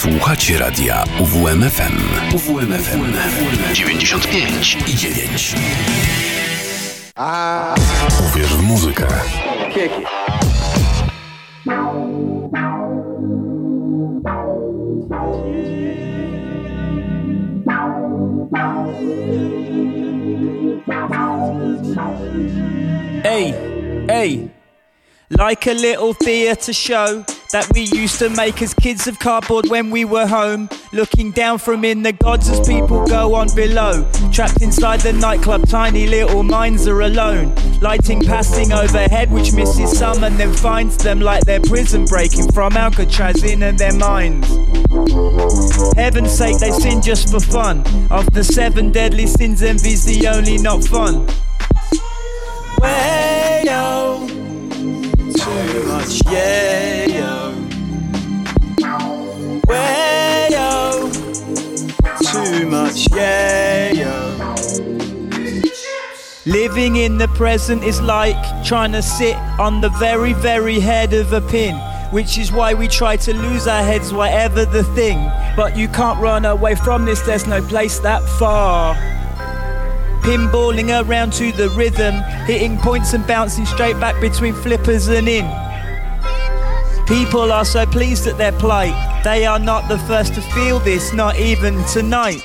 Słuchacie radia UWMFM. UWMFM 95 i 9. A... Uwierz w muzykę. Kieki. Hey, hey, like a little theatre show that we used to make as kids of cardboard when we were home. Looking down from in the gods as people go on below. Trapped inside the nightclub, tiny little minds are alone. Lighting passing overhead, which misses some and then finds them like they're prison breaking from Alcatraz in their minds. Heaven's sake, they sin just for fun. Of the seven deadly sins, envy's the only not fun. Way yo, too much yeah. Way yo, too much yeah yo. Living in the present is like trying to sit on the very, very head of a pin. Which is why we try to lose our heads, whatever the thing. But you can't run away from this, there's no place that far. Pinballing around to the rhythm, hitting points and bouncing straight back between flippers and in. People are so pleased at their plight, they are not the first to feel this, not even tonight.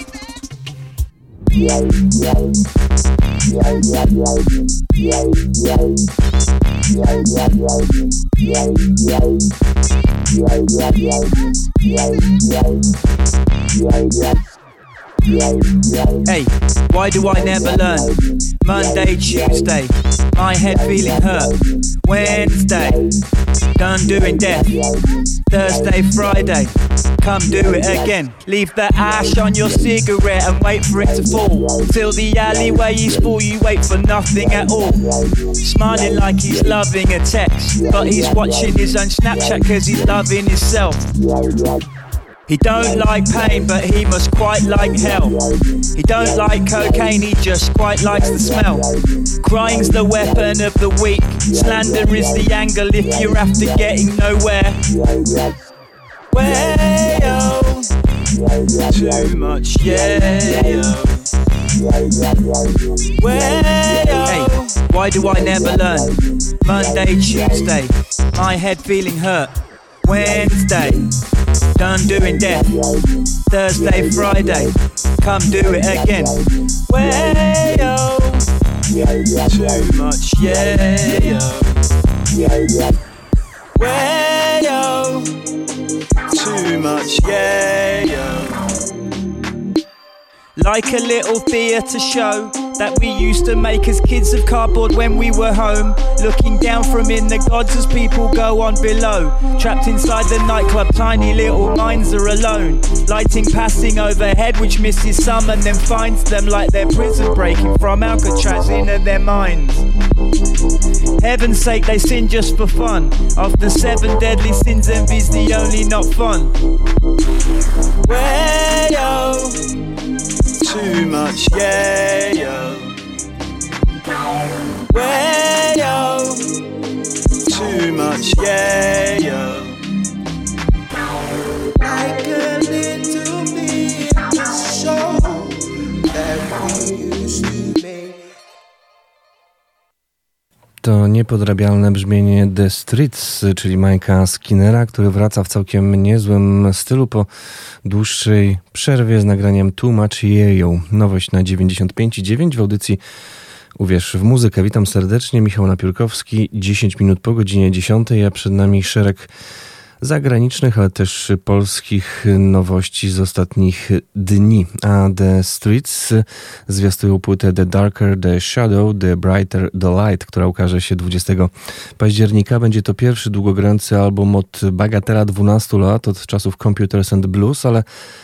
Hey, why do I never learn? Monday, Tuesday, my head feeling hurt. Wednesday, done doing death. Thursday, Friday, come do it again. Leave the ash on your cigarette and wait for it to fall. Till the alleyway is full, you wait for nothing at all. Smiling like he's loving a text, but he's watching his own Snapchat cause he's loving himself. He don't like pain, but he must quite like hell. He don't like cocaine, he just quite likes the smell. Crying's the weapon of the weak. Slander is the angle if you're after getting nowhere. Way too much yeah hey, why do I never learn? Monday, Tuesday, my head feeling hurt. Wednesday, done doing death. Thursday, Friday, come do it again. Way yo, too much yeah. Way too much yeah. Like a little theatre show that we used to make as kids of cardboard when we were home. Looking down from in the gods as people go on below. Trapped inside the nightclub, tiny little minds are alone. Lighting passing overhead, which misses some and then finds them like they're prison breaking from Alcatraz in their minds. Heaven's sake, they sin just for fun. Of the seven deadly sins, envy's the only not fun. Yo, too much yeah yo. Way yo, too much yeah yo. To niepodrabialne brzmienie The Streets, czyli Majka Skinnera, który wraca w całkiem niezłym stylu po dłuższej przerwie z nagraniem Too Much Yeyo. Nowość na 95,9 w audycji Uwierz w muzykę. Witam serdecznie, Michał Napiórkowski. 10 minut po godzinie 10, a przed nami szereg zagranicznych, ale też polskich nowości z ostatnich dni. A The Streets zwiastują płytę The Darker the Shadow, The Brighter the Light, która ukaże się 20 października. Będzie to pierwszy długogrający album od bagatela 12 lat, od czasów Computers and Blues, ale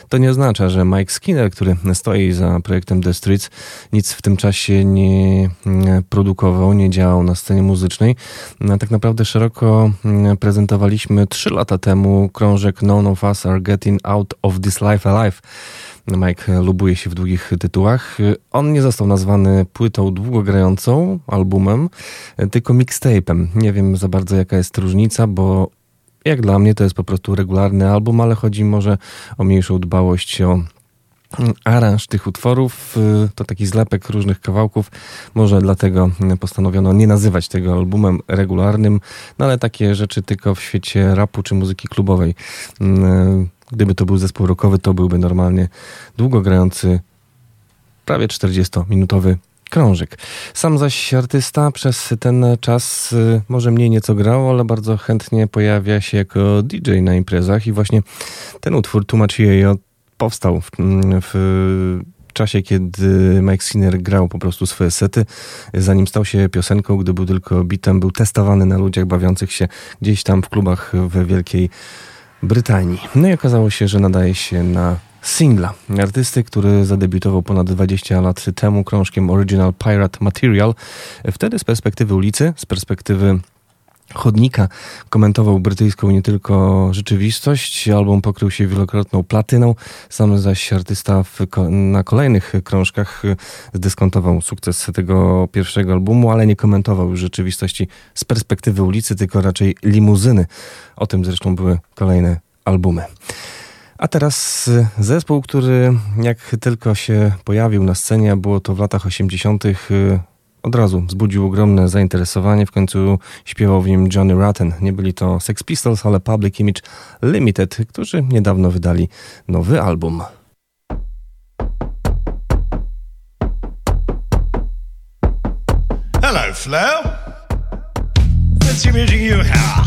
to nie oznacza, że Mike Skinner, który stoi za projektem The Streets, nic w tym czasie nie produkował, nie działał na scenie muzycznej. Tak naprawdę szeroko prezentowaliśmy 3 lata temu krążek None of Us Are Getting Out of This Life Alive. Mike lubuje się w długich tytułach. On nie został nazwany płytą długogrającą, albumem, tylko mixtape'em. Nie wiem za bardzo jaka jest różnica, bo Jak dla mnie to jest po prostu regularny album, ale chodzi może o mniejszą dbałość o aranż tych utworów. Y, to taki zlepek różnych kawałków. Może dlatego postanowiono nie nazywać tego albumem regularnym, no ale takie rzeczy tylko w świecie rapu czy muzyki klubowej. Y, gdyby to był zespół rockowy, to byłby normalnie długo grający, prawie 40-minutowy krążek. Sam zaś artysta przez ten czas y, może mniej nieco grał, ale bardzo chętnie pojawia się jako DJ na imprezach i właśnie ten utwór tłumaczy jej powstał w, w czasie, kiedy Mike Sinner grał po prostu swoje sety, zanim stał się piosenką, gdy był tylko bitem, był testowany na ludziach bawiących się gdzieś tam w klubach w Wielkiej Brytanii. No i okazało się, że nadaje się na singla. Artysty, który zadebiutował ponad 20 lat temu krążkiem Original Pirate Material. Wtedy z perspektywy ulicy, z perspektywy chodnika komentował brytyjską nie tylko rzeczywistość. Album pokrył się wielokrotną platyną. Sam zaś artysta w, na kolejnych krążkach zdyskontował sukces tego pierwszego albumu, ale nie komentował już rzeczywistości z perspektywy ulicy, tylko raczej limuzyny. O tym zresztą były kolejne albumy. A teraz zespół, który jak tylko się pojawił na scenie, było to w latach 80., od razu wzbudził ogromne zainteresowanie. W końcu śpiewał w nim Johnny Rotten. Nie byli to Sex Pistols, ale Public Image Limited, którzy niedawno wydali nowy album. Hello, Flo. Fancy meeting you here.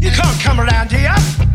You can't come around here.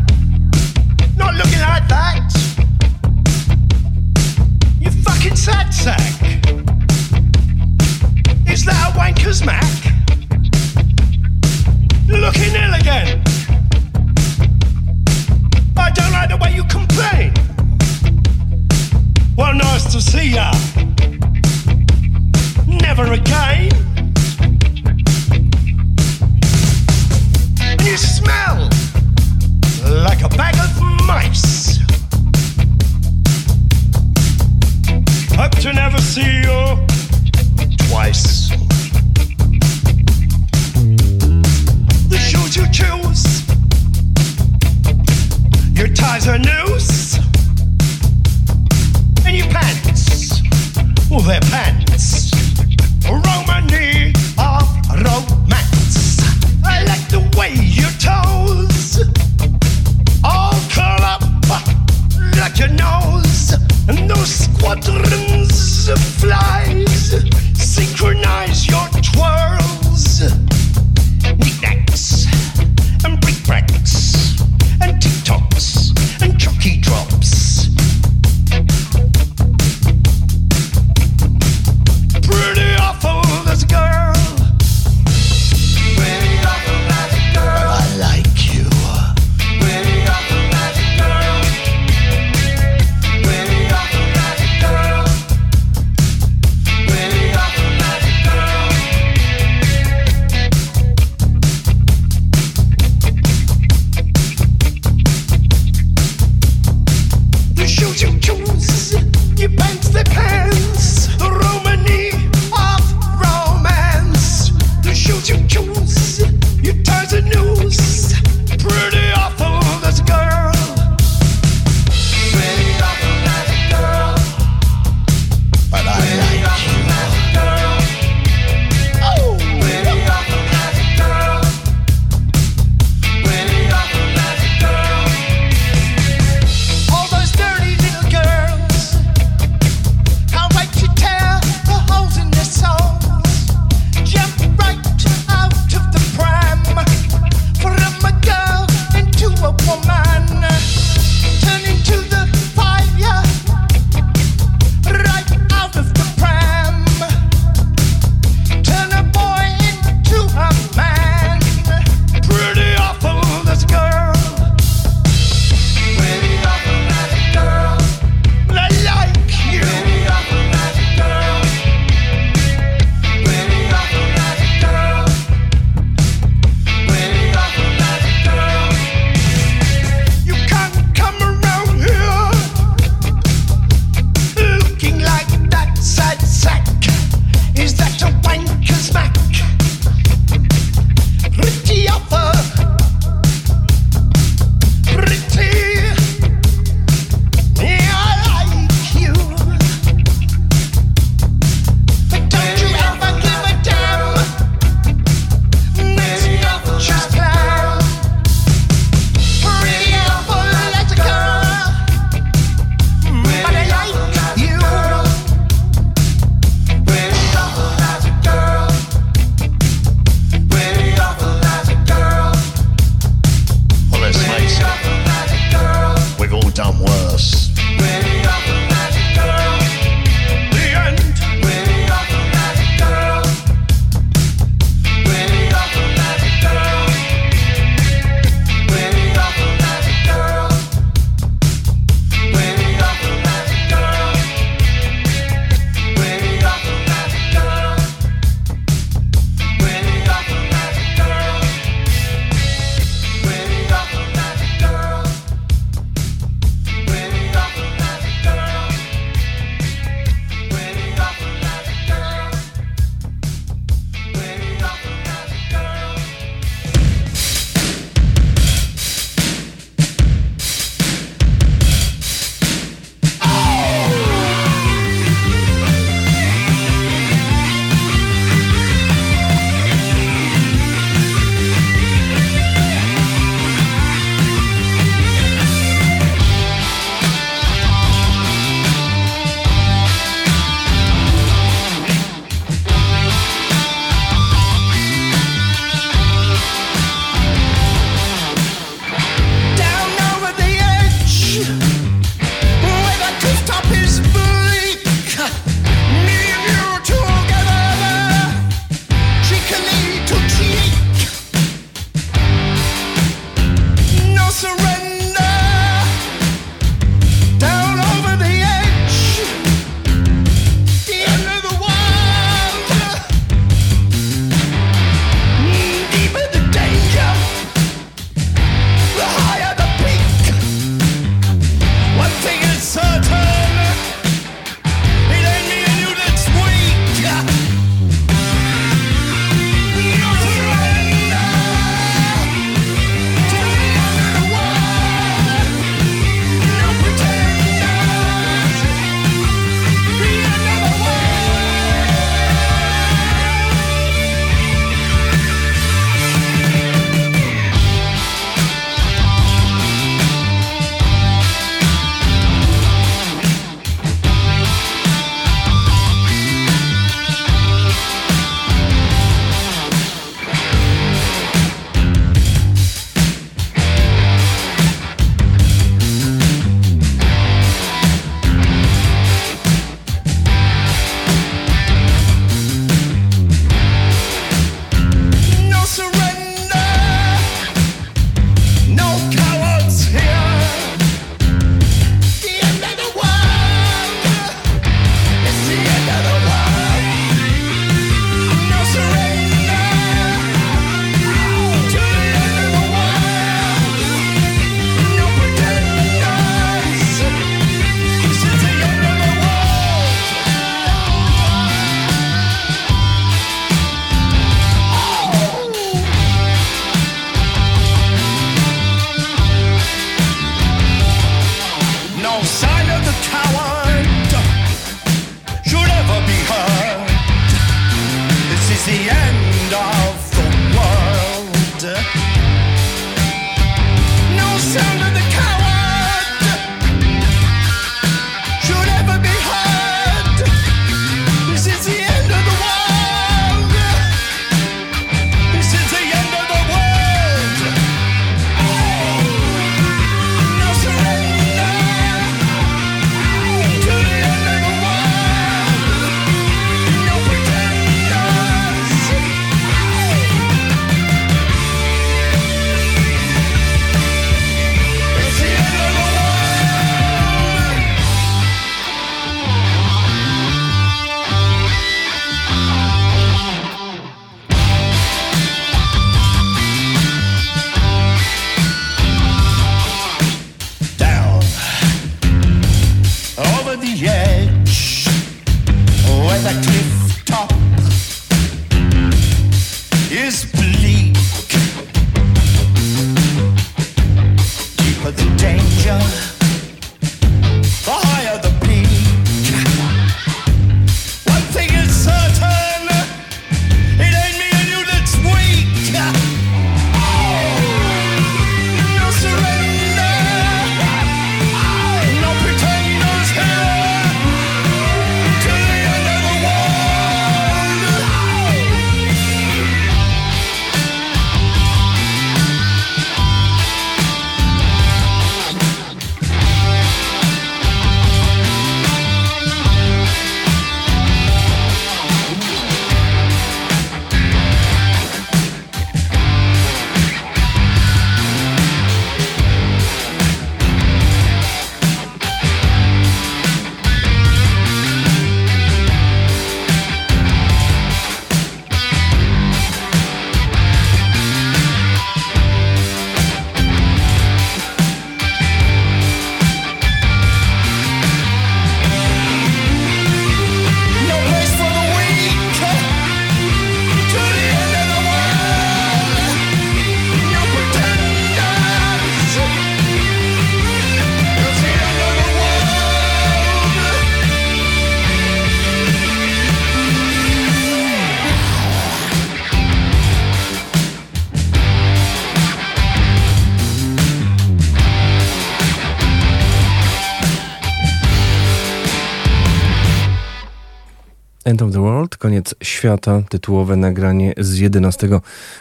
Koniec świata, tytułowe nagranie z 11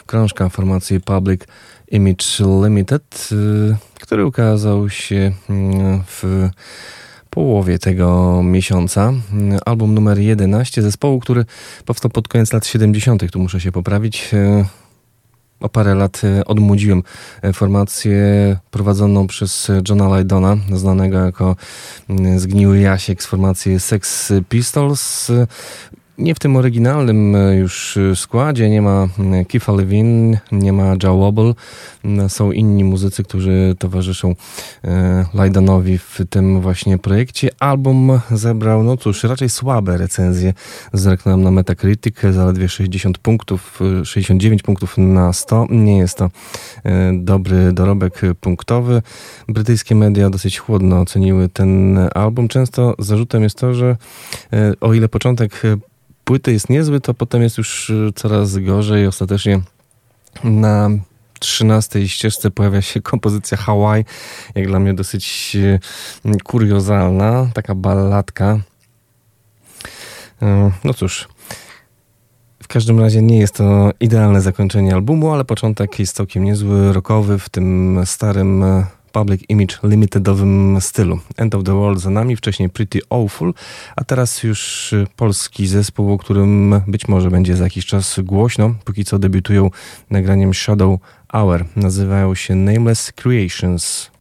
krążka formacji Public Image Limited, y, który ukazał się mm, w połowie tego miesiąca. Album numer 11 zespołu, który powstał pod koniec lat 70. Tu muszę się poprawić. Y, o parę lat odmłodziłem formację prowadzoną przez Johna Lydona, znanego jako zgniły Jasiek z formacji Sex Pistols nie w tym oryginalnym e, już e, składzie, nie ma e, Keitha Levin, nie ma Joe Wobble, są inni muzycy, którzy towarzyszą Lydanowi w tym właśnie projekcie. Album zebrał, no cóż, raczej słabe recenzje. Zerknąłem na Metacritic, zaledwie 60 punktów, 69 punktów na 100. Nie jest to dobry dorobek punktowy. Brytyjskie media dosyć chłodno oceniły ten album. Często zarzutem jest to, że o ile początek płyty jest niezły, to potem jest już y, coraz gorzej. Ostatecznie na trzynastej ścieżce pojawia się kompozycja Hawaii, jak dla mnie dosyć y, kuriozalna, taka balladka. Y, no cóż, w każdym razie nie jest to idealne zakończenie albumu, ale początek jest całkiem niezły, rockowy w tym starym Public Image Limitedowym stylu. End of the World za nami, wcześniej Pretty Awful, a teraz już polski zespół, o którym być może będzie za jakiś czas głośno. Póki co debiutują nagraniem Shadow Hour. Nazywają się Nameless Creations.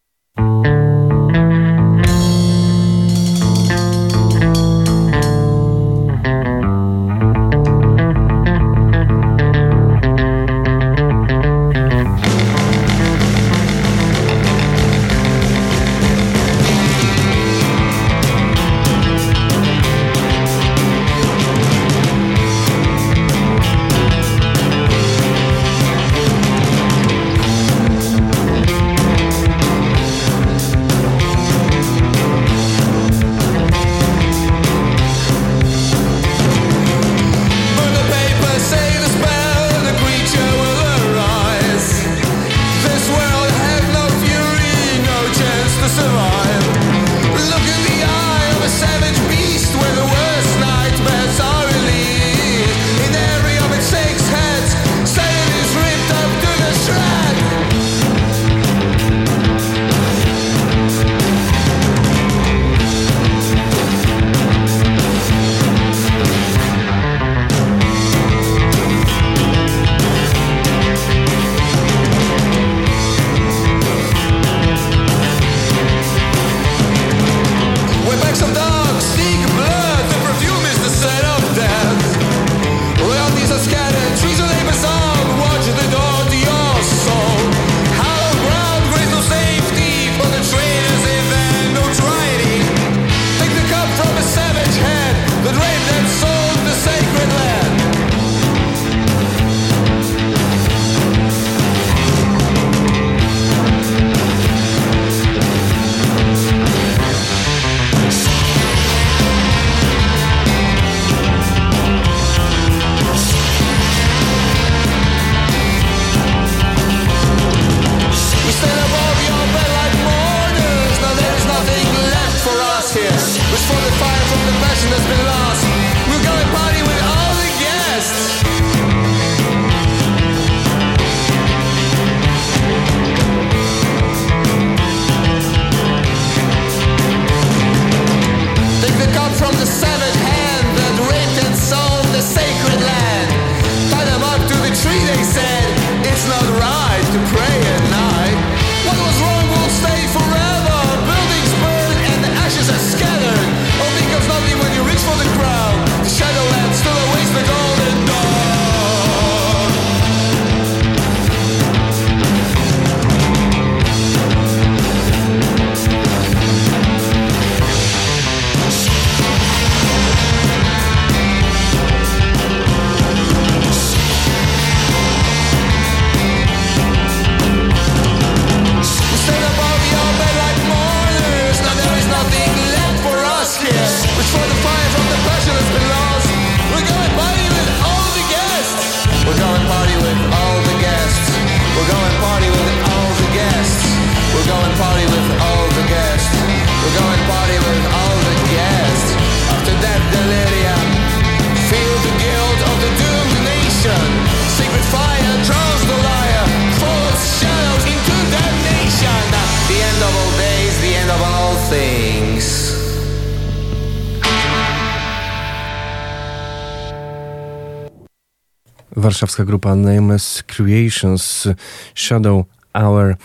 Warszawska grupa Nameless Creations Shadow Hour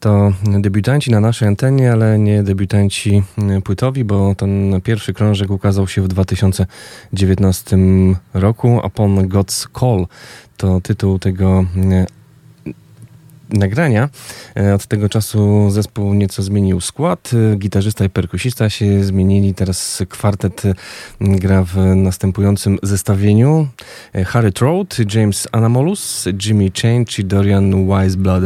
to debiutanci na naszej antenie, ale nie debiutanci płytowi, bo ten pierwszy krążek ukazał się w 2019 roku. Upon God's Call to tytuł tego nagrania. E, od tego czasu zespół nieco zmienił skład. E, gitarzysta i perkusista się zmienili. Teraz kwartet gra w następującym zestawieniu. E, Harry Trout, James Anamolus, Jimmy Chain czy Dorian Wiseblood.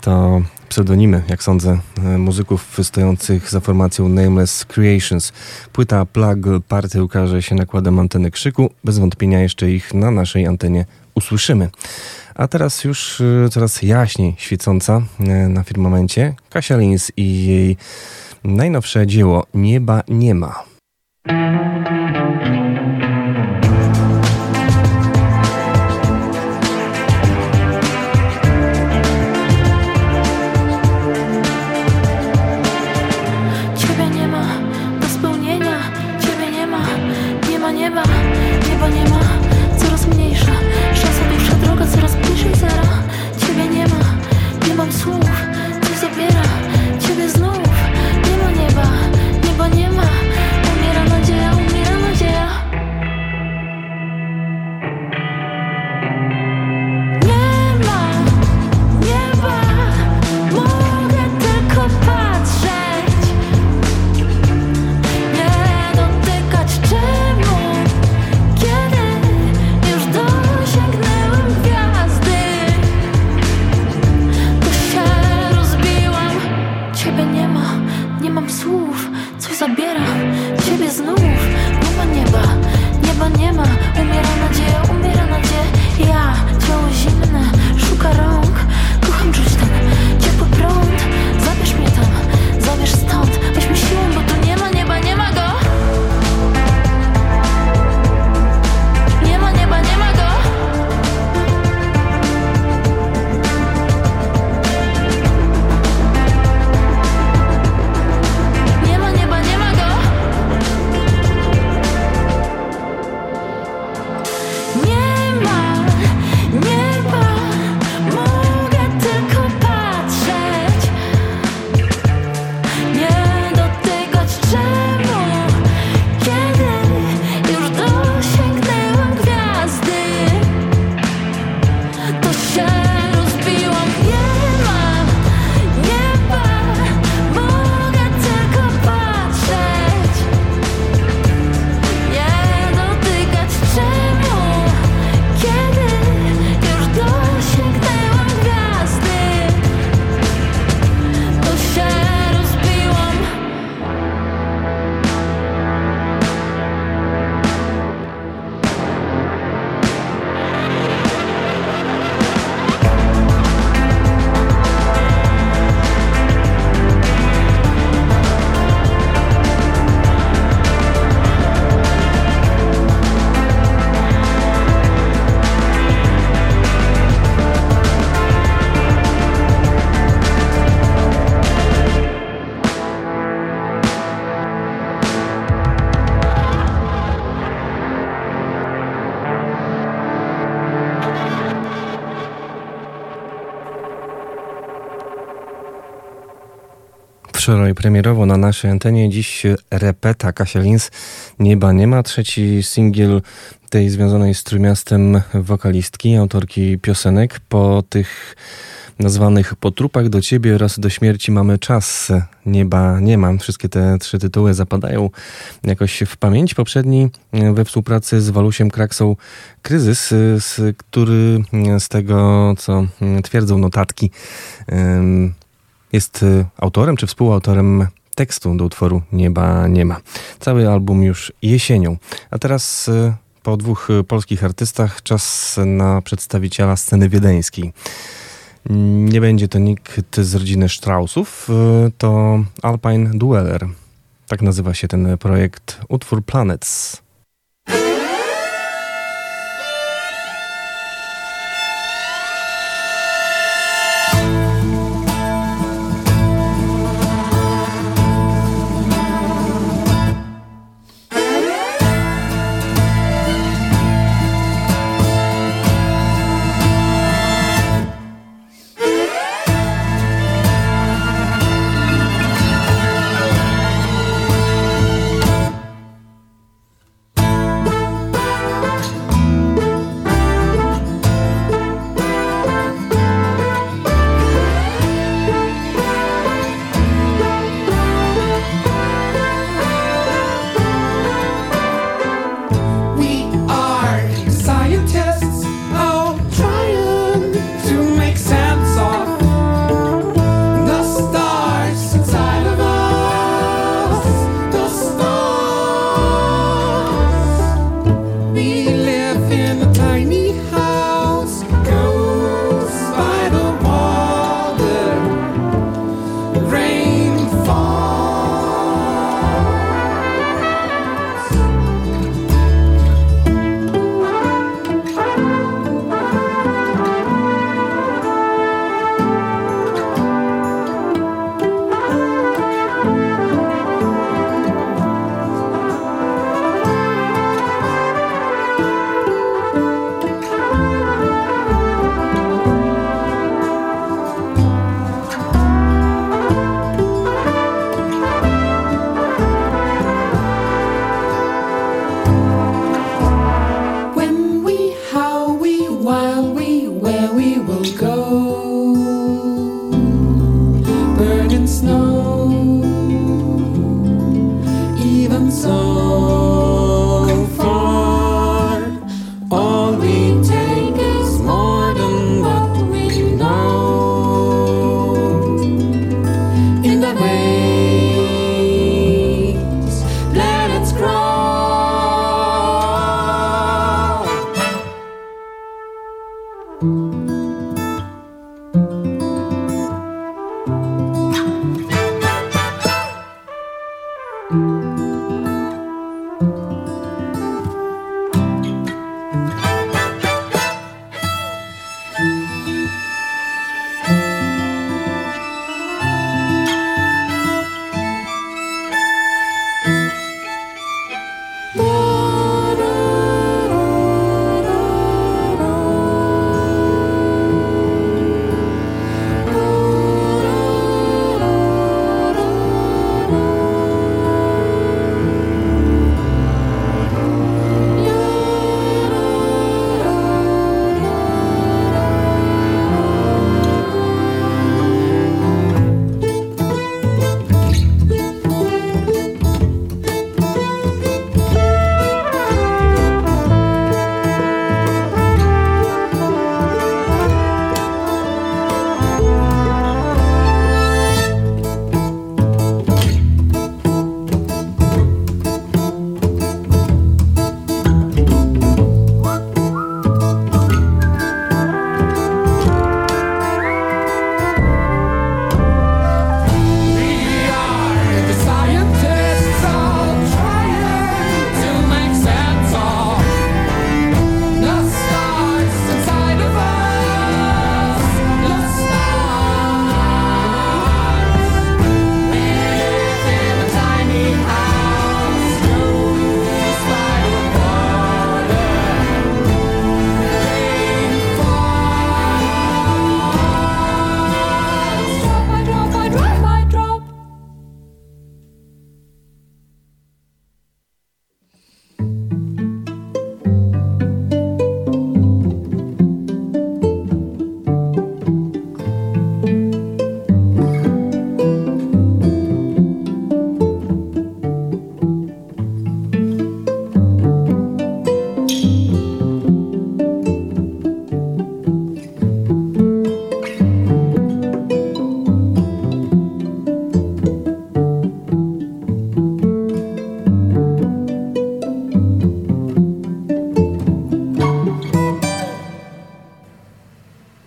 To pseudonimy, jak sądzę, muzyków stojących za formacją Nameless Creations. Płyta Plug Party ukaże się nakładem anteny krzyku. Bez wątpienia jeszcze ich na naszej antenie usłyszymy. A teraz już y, coraz jaśniej świecąca y, na firmamencie Kasia Lins i jej najnowsze dzieło Nieba nie ma. Wczoraj premierowo na naszej antenie, dziś repeta Kasia Lins. Nieba nie ma. Trzeci singiel tej związanej z Trójmiastem wokalistki, autorki piosenek. Po tych nazwanych Po trupach do ciebie oraz do śmierci mamy czas. Nieba nie mam. Wszystkie te trzy tytuły zapadają jakoś w pamięć. Poprzedni we współpracy z Walusiem Kraksą Kryzys, z, który z tego, co twierdzą notatki, jest autorem czy współautorem tekstu do utworu Nieba nie ma. Cały album już jesienią. A teraz po dwóch polskich artystach czas na przedstawiciela sceny wiedeńskiej. Nie będzie to nikt z rodziny Straussów, to Alpine Dueler. Tak nazywa się ten projekt, utwór Planets.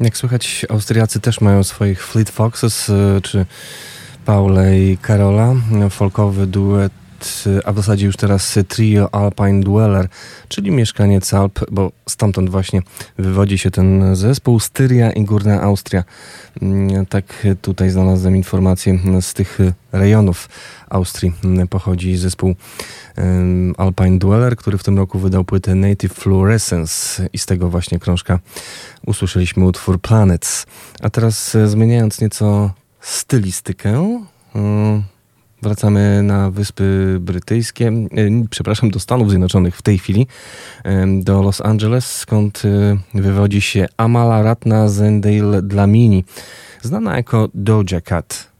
Jak słychać, Austriacy też mają swoich Fleet Foxes, czy Paule i Karola, folkowy duet a w zasadzie już teraz trio Alpine Dweller, czyli mieszkaniec Alp, bo stamtąd właśnie wywodzi się ten zespół, Styria i Górna Austria. Mm, tak tutaj znalazłem informację z tych rejonów Austrii pochodzi zespół Alpine Dweller, który w tym roku wydał płytę Native Fluorescence i z tego właśnie krążka usłyszeliśmy utwór Planets. A teraz e, zmieniając nieco stylistykę, mm, Wracamy na Wyspy Brytyjskie, e, przepraszam, do Stanów Zjednoczonych w tej chwili, do Los Angeles, skąd e, wywodzi się Amala Ratna Zendale Dlamini, znana jako Doja Cat.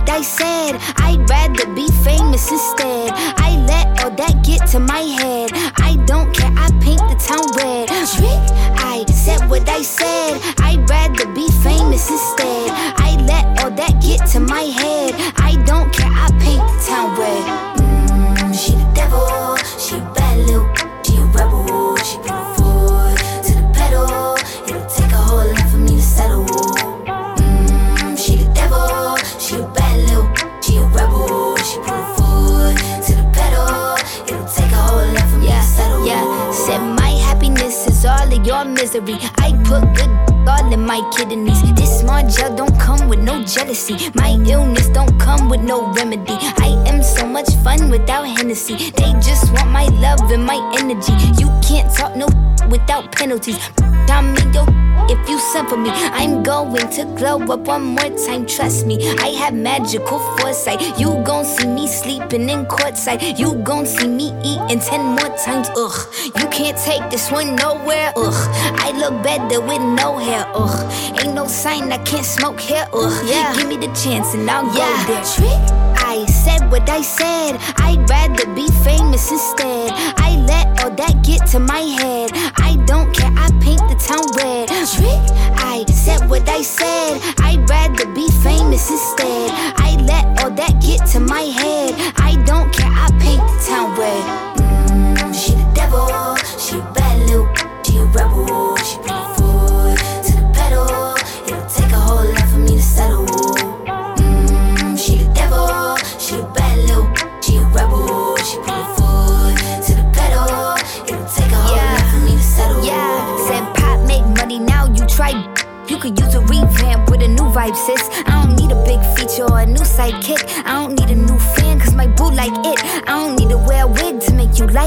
What I said. I'd rather be famous instead. I let all that get to my head. I don't care, I paint the town red. I said what I said. I'd rather be famous instead. I let all that get to my head. I don't care, I paint the town red. Misery. I put good all in my kidneys. This small gel don't come with no jealousy. My illness don't come with no remedy. I so much fun without Hennessy. They just want my love and my energy. You can't talk no without penalties. I'm in your if you send for me. I'm going to glow up one more time. Trust me, I have magical foresight. You gon' see me sleeping in courtside. You gon' see me eating ten more times. Ugh, you can't take this one nowhere. Ugh, I look better with no hair. Ugh, ain't no sign I can't smoke here. Ugh, yeah. give me the chance and I'll Yeah. go there. Trick. I said what I said. I'd rather be famous instead. I let all that get to my head. I don't care. I paint the town red. Trick. I said what I said. I'd rather be famous instead. I let all that get to my head. I don't care. I paint the town red.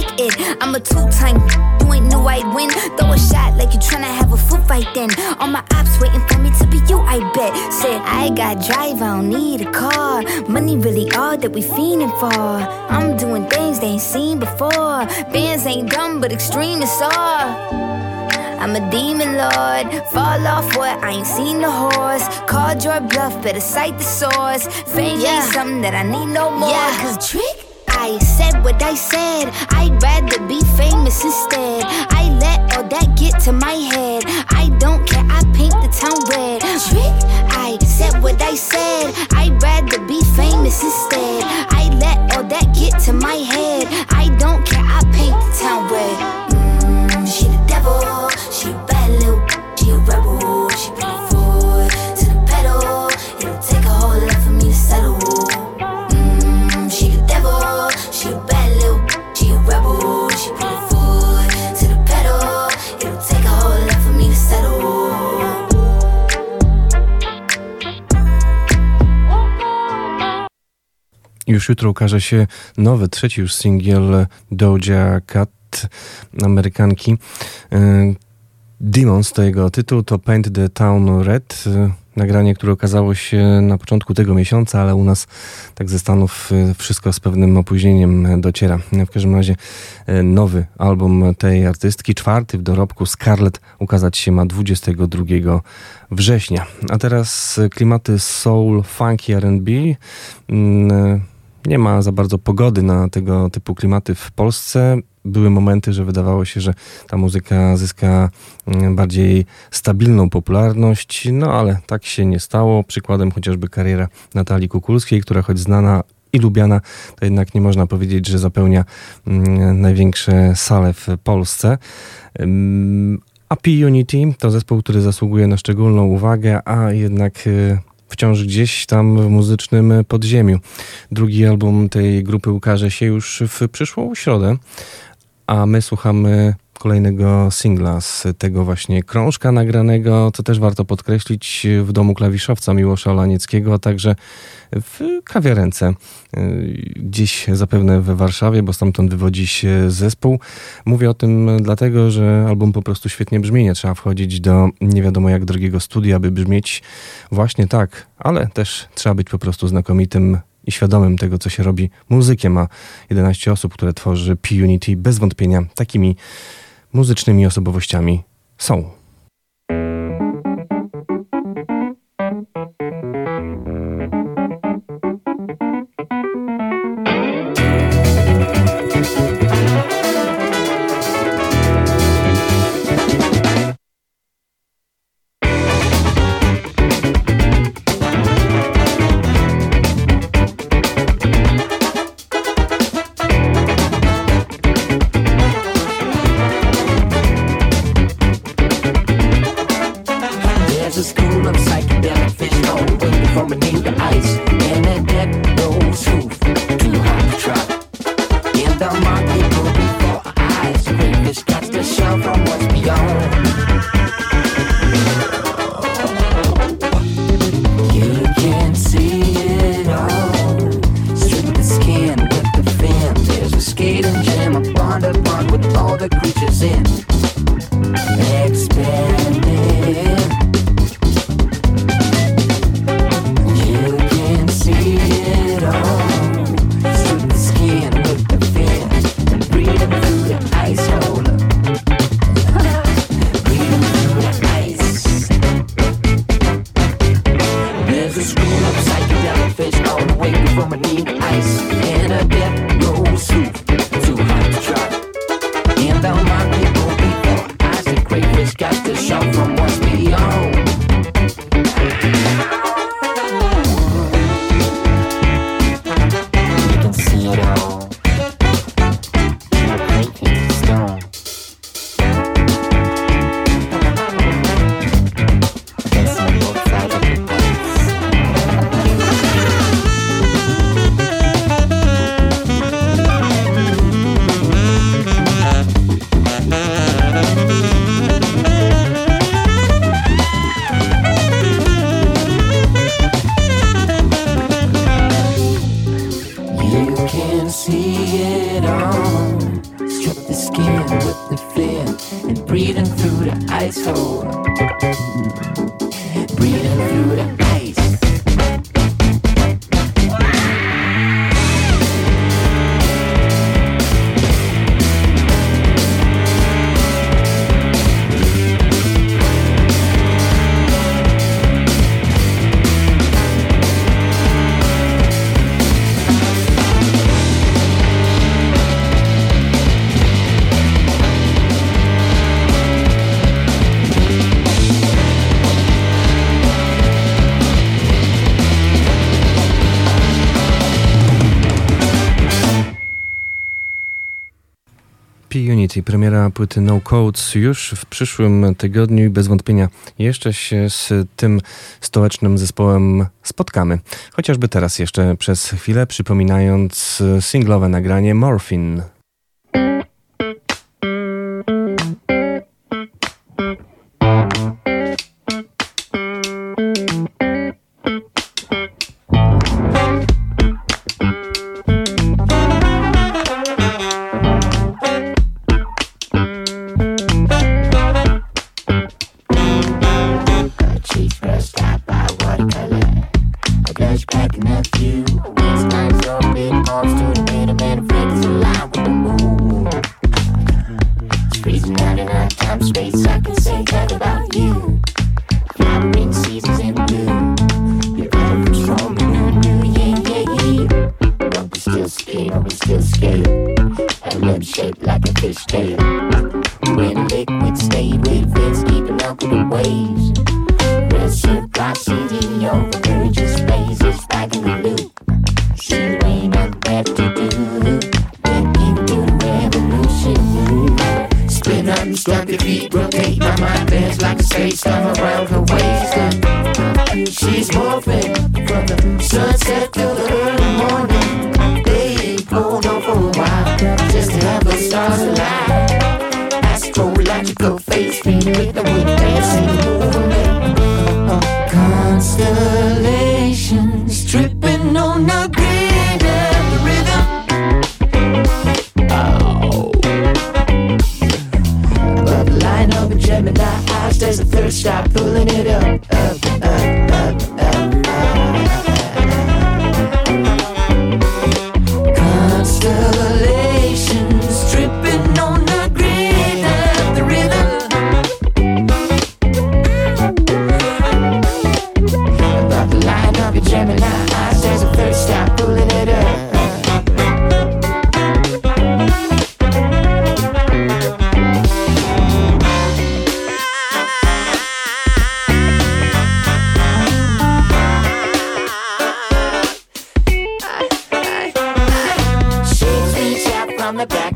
Like it. I'm a two time, you ain't knew I'd win. Throw a shot like you tryna have a foot fight then. All my ops waiting for me to be you, I bet. Said, I got drive, I don't need a car. Money really all that we fiending for. I'm doing things they ain't seen before. Bands ain't dumb, but extreme is all. I'm a demon lord. Fall off what? I ain't seen the horse. Called your bluff, better cite the source. Fame Yeah. ain't something that I need no more. Yeah. Cause trick. I said what I said. I'd rather be famous instead. I let all that get to my head. I don't care. I paint the town red. I said what I said. I'd rather be famous instead. I let all that get to my head. I don't care. I paint the town red. Już jutro ukaże się nowy, trzeci już singiel Doja Cat, Amerykanki. E, Demons to jego tytuł, to Paint the Town Red. E, Nagranie, które okazało się na początku tego miesiąca, ale u nas tak ze Stanów e, wszystko z pewnym opóźnieniem dociera. W każdym razie nowy album tej artystki, czwarty w dorobku Scarlett, ukazać się ma 22 września. A teraz klimaty soul, funky R&B. Mm, nie ma za bardzo pogody na tego typu klimaty w Polsce. były momenty, że wydawało się, że ta muzyka zyska mm, bardziej stabilną popularność, no ale tak się nie stało. Przykładem chociażby kariera Natalii Kukulskiej, która choć znana i lubiana, to jednak nie można powiedzieć, że zapełnia mm, największe sale w Polsce. A P-Unity to zespół, który zasługuje na szczególną uwagę, a jednak y, wciąż gdzieś tam w muzycznym podziemiu. Drugi album tej grupy ukaże się już w przyszłą środę, a my słuchamy kolejnego singla z tego właśnie krążka nagranego, co też warto podkreślić w domu klawiszowca Miłosza Lanieckiego, a także w kawiarence y, gdzieś zapewne w Warszawie, bo stamtąd wywodzi się zespół. Mówię o tym dlatego, że album po prostu świetnie brzmi. Nie trzeba wchodzić do nie wiadomo jak drogiego studia, by brzmieć właśnie tak, ale też trzeba być po prostu znakomitym i świadomym tego, co się robi muzykiem, a 11 osób, które tworzy P-Unity, bez wątpienia takimi muzycznymi osobowościami są. Premiera płyty No Codes już w przyszłym tygodniu i bez wątpienia jeszcze się z tym stołecznym zespołem spotkamy. Chociażby teraz jeszcze przez chwilę przypominając singlowe nagranie Morphine. The backdrop.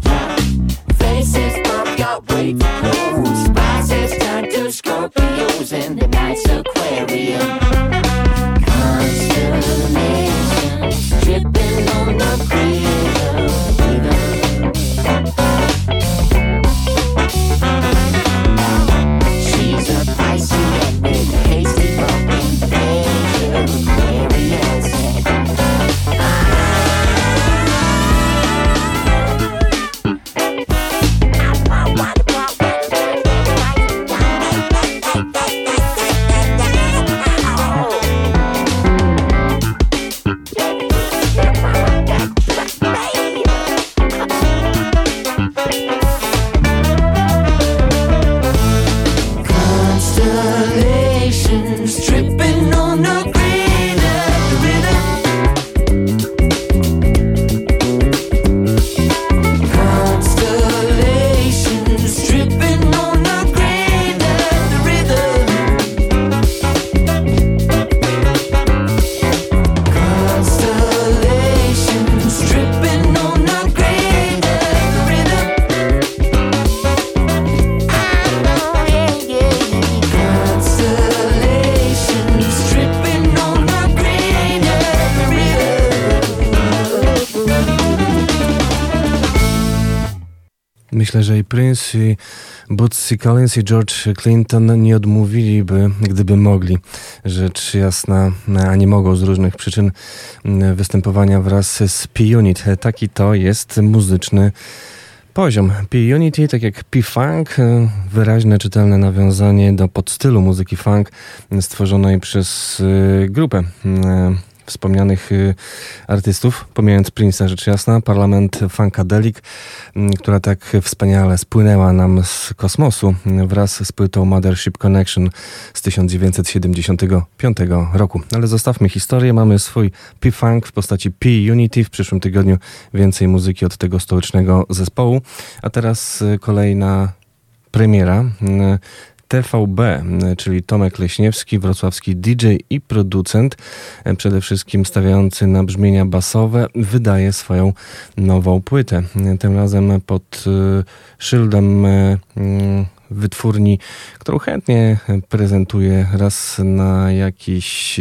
Collins, i George Clinton nie odmówiliby, gdyby mogli. Rzecz jasna, a nie mogą z różnych przyczyn występowania wraz z P-Unit. Taki to jest muzyczny poziom. P-Unity, tak jak P-Funk, wyraźne, czytelne nawiązanie do podstylu muzyki funk stworzonej przez y, grupę y, wspomnianych y, artystów, pomijając Prince'a rzecz jasna, Parlament Funkadelic, m, która tak wspaniale spłynęła nam z kosmosu m, wraz z płytą Mothership Connection z 1975 roku. Ale zostawmy historię, mamy swój P-Funk w postaci P-Unity, w przyszłym tygodniu więcej muzyki od tego stołecznego zespołu, a teraz y, kolejna premiera. TVB, czyli Tomek Leśniewski, wrocławski DJ i producent, e, przede wszystkim stawiający na brzmienia basowe, wydaje swoją nową płytę. E, Tym razem pod e, szyldem mm, wytwórni, którą chętnie prezentuje raz na jakiś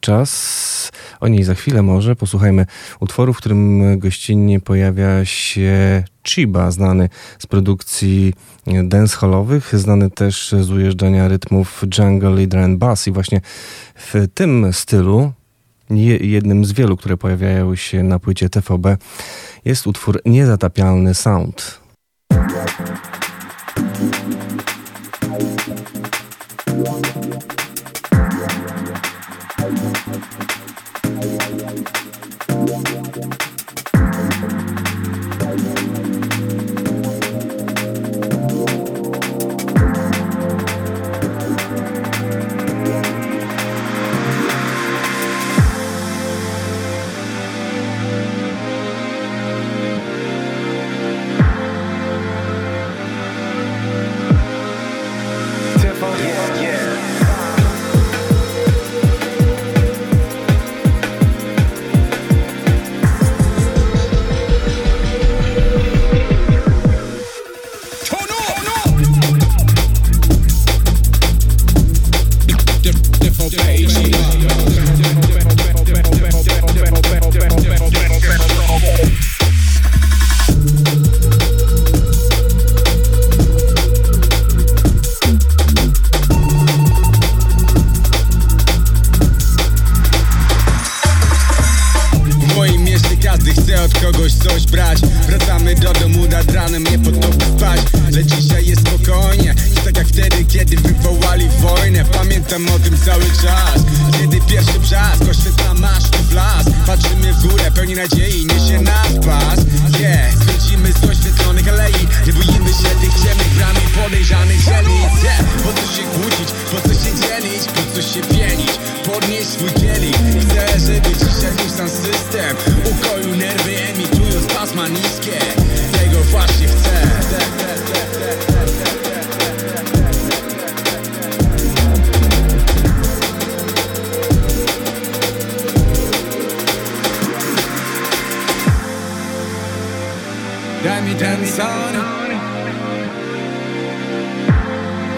e, czas. O niej za chwilę może. Posłuchajmy utworu, w którym gościnnie pojawia się Chiba, znany z produkcji dancehallowych, znany też z ujeżdżania rytmów jungle, leader and bass i właśnie w tym stylu je- jednym z wielu, które pojawiają się na płycie TVB jest utwór Niezatapialny Sound.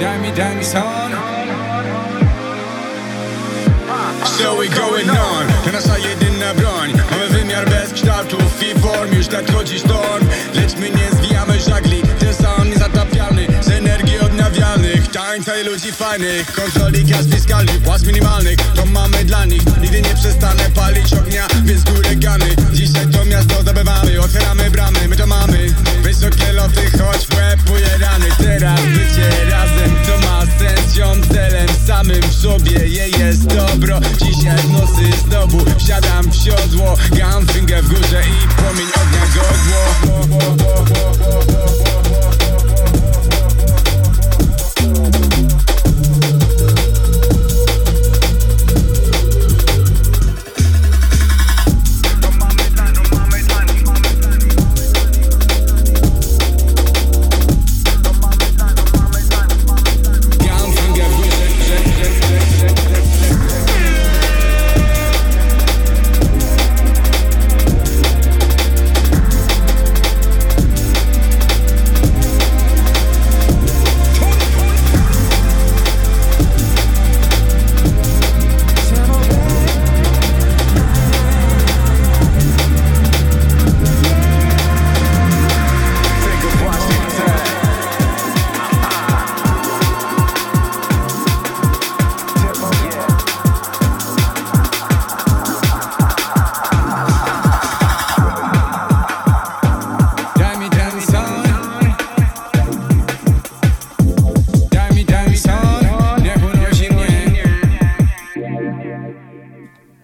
Daj mi, daj mi son. So we going on. To nasza jedyna broń. Mamy wymiar bez kształtów i form. Już nadchodzi sztorm Lecz my nie zwijamy żagli. Ten sound niezatapialny Z energii odnawialnych. Tańca i ludzi fajnych. Kontroli gaz fiskalnych Płac minimalnych. To mamy dla nich. Nigdy nie przestanę palić ognia Więc górę gamy. Dzisiaj to miasto zdobywamy. Otwieramy bramy. My to mamy. Wysokie loty Choć w łeb rany Teraz bycie razem samym w sobie Je jest dobro. Dzisiaj w nocy znowu Wsiadam w siodło. Gunfinger w górze I płomień ognia godło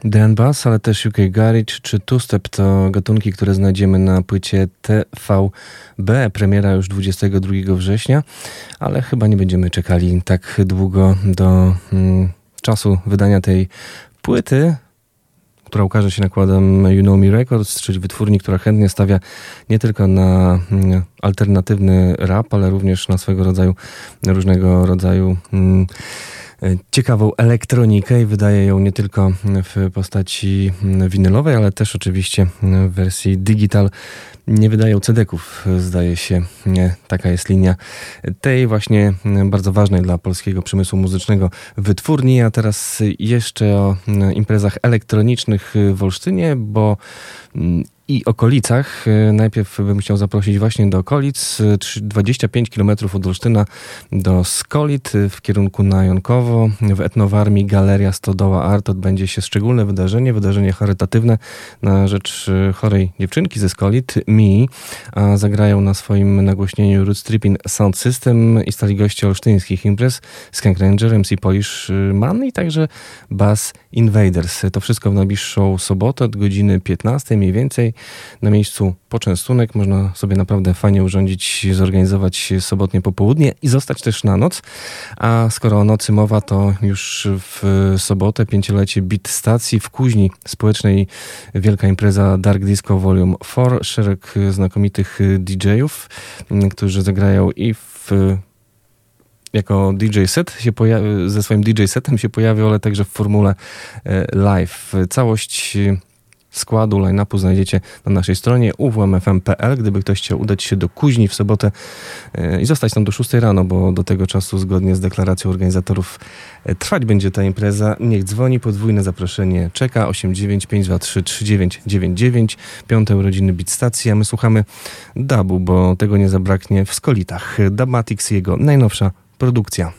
Dan Bass, ale też UK Garage czy Two Step to gatunki, które znajdziemy na płycie TVB. Premiera już 22 września, ale chyba nie będziemy czekali tak długo do mm, czasu wydania tej płyty która ukaże się nakładem You Know Me Records, czyli wytwórni, która chętnie stawia nie tylko na mm, alternatywny rap, ale również na swego rodzaju różnego rodzaju mm, ciekawą elektronikę i wydaje ją nie tylko w postaci winylowej, ale też oczywiście w wersji digital. Nie wydają CD-ków, zdaje się. Taka jest linia tej właśnie bardzo ważnej dla polskiego przemysłu muzycznego wytwórni. A teraz jeszcze o imprezach elektronicznych w Olsztynie, bo i okolicach. E, Najpierw bym chciał zaprosić właśnie do okolic, e, trzy- 25 km od Olsztyna do Skolit e, w kierunku na Jonkowo. W Etnowarmii Galeria Stodoła Art odbędzie się szczególne wydarzenie, wydarzenie charytatywne na rzecz e, chorej dziewczynki ze Skolit, Mi, a zagrają na swoim nagłośnieniu Roots Tripping Sound System i stali goście olsztyńskich imprez Skank Ranger, MC Polish Man i także Bass Invaders. To wszystko w najbliższą sobotę od godziny 15 mniej więcej. Na miejscu poczęstunek można sobie naprawdę fajnie urządzić, zorganizować sobotnie popołudnie i zostać też na noc. A skoro o nocy mowa, to już w sobotę pięciolecie Beat Stacji w Kuźni Społecznej wielka impreza Dark Disco Volume 4. Szereg znakomitych DJ-ów, którzy zagrają i w jako DJ set się poja- ze swoim DJ setem się pojawią, ale także w formule e, live. Całość składu line-upu znajdziecie na naszej stronie uwmfm.pl. Gdyby ktoś chciał udać się do Kuźni w sobotę e, i zostać tam do 6 rano, bo do tego czasu zgodnie z deklaracją organizatorów e, trwać będzie ta impreza. Niech dzwoni, podwójne zaproszenie czeka 89523 3999, piąte urodziny Beat Stacji, a my słuchamy dubu, bo tego nie zabraknie w Skolitach. Dubmatix jego najnowsza produkcja.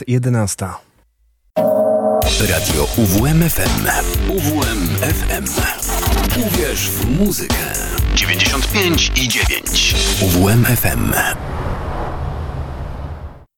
Jest 11. Radio UWMFM. UWMFM. Uwierz w muzykę. 95 i 9. UWMFM.